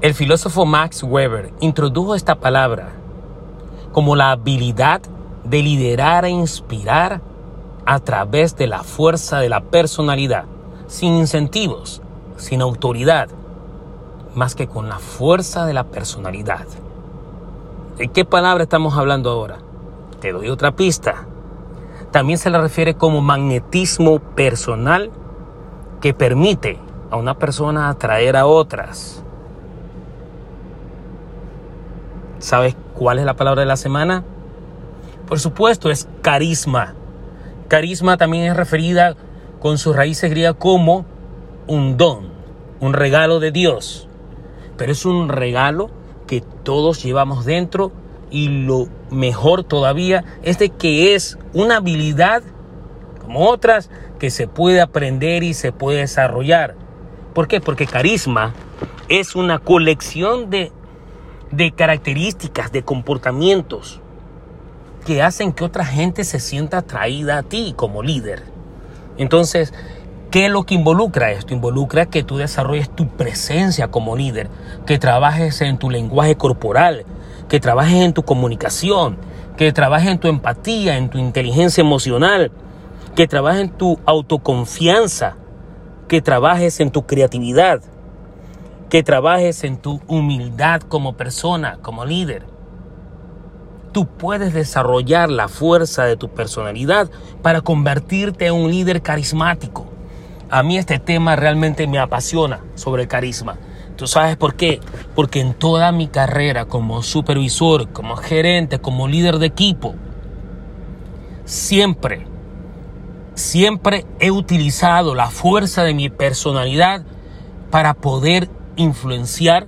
El filósofo Max Weber introdujo esta palabra como la habilidad de liderar e inspirar a través de la fuerza de la personalidad, sin incentivos, sin autoridad, más que con la fuerza de la personalidad. ¿De qué palabra estamos hablando ahora? Te doy otra pista. También se le refiere como magnetismo personal que permite a una persona atraer a otras. ¿Sabes cuál es la palabra de la semana? Por supuesto, es carisma. Carisma también es referida con sus raíces griegas como un don, un regalo de Dios. Pero es un regalo que todos llevamos dentro y lo mejor todavía es de que es una habilidad como otras que se puede aprender y se puede desarrollar. ¿Por qué? Porque carisma es una colección de, de características, de comportamientos que hacen que otra gente se sienta atraída a ti como líder. Entonces, ¿Qué es lo que involucra esto? Involucra que tú desarrolles tu presencia como líder, que trabajes en tu lenguaje corporal, que trabajes en tu comunicación, que trabajes en tu empatía, en tu inteligencia emocional, que trabajes en tu autoconfianza, que trabajes en tu creatividad, que trabajes en tu humildad como persona, como líder. Tú puedes desarrollar la fuerza de tu personalidad para convertirte en un líder carismático a mí este tema realmente me apasiona sobre el carisma. ¿Tú sabes por qué? Porque en toda mi carrera como supervisor, como gerente, como líder de equipo, siempre, siempre he utilizado la fuerza de mi personalidad para poder influenciar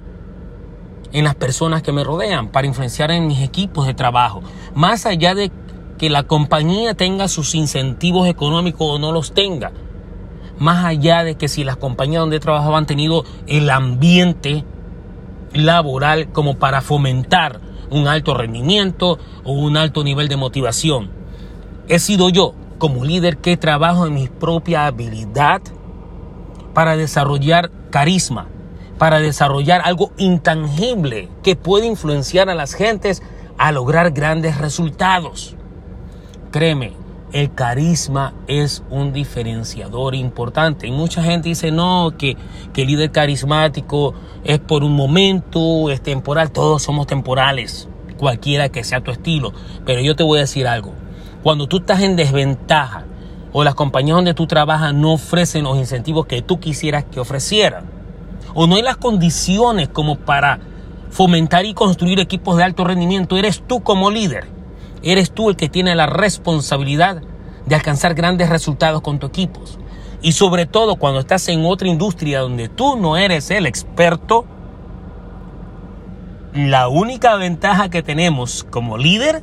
en las personas que me rodean, para influenciar en mis equipos de trabajo. Más allá de que la compañía tenga sus incentivos económicos o no los tenga más allá de que si las compañías donde trabajaba han tenido el ambiente laboral como para fomentar un alto rendimiento o un alto nivel de motivación. He sido yo, como líder, que trabajo en mi propia habilidad para desarrollar carisma, para desarrollar algo intangible que puede influenciar a las gentes a lograr grandes resultados. Créeme, el carisma es un diferenciador importante. Y mucha gente dice, no, que, que el líder carismático es por un momento, es temporal. Todos somos temporales, cualquiera que sea tu estilo. Pero yo te voy a decir algo. Cuando tú estás en desventaja o las compañías donde tú trabajas no ofrecen los incentivos que tú quisieras que ofrecieran, o no hay las condiciones como para fomentar y construir equipos de alto rendimiento, eres tú como líder Eres tú el que tiene la responsabilidad de alcanzar grandes resultados con tu equipo. Y sobre todo cuando estás en otra industria donde tú no eres el experto, la única ventaja que tenemos como líder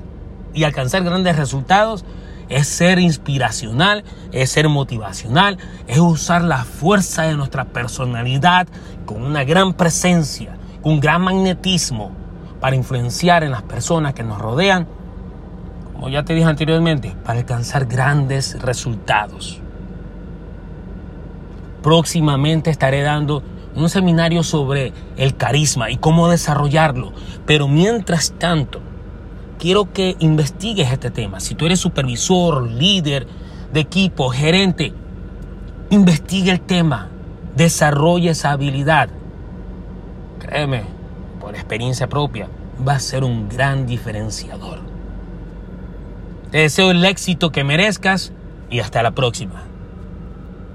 y alcanzar grandes resultados es ser inspiracional, es ser motivacional, es usar la fuerza de nuestra personalidad con una gran presencia, con un gran magnetismo para influenciar en las personas que nos rodean como ya te dije anteriormente, para alcanzar grandes resultados. Próximamente estaré dando un seminario sobre el carisma y cómo desarrollarlo. Pero mientras tanto, quiero que investigues este tema. Si tú eres supervisor, líder de equipo, gerente, investigue el tema, desarrolle esa habilidad. Créeme, por experiencia propia, va a ser un gran diferenciador. Te deseo el éxito que merezcas y hasta la próxima.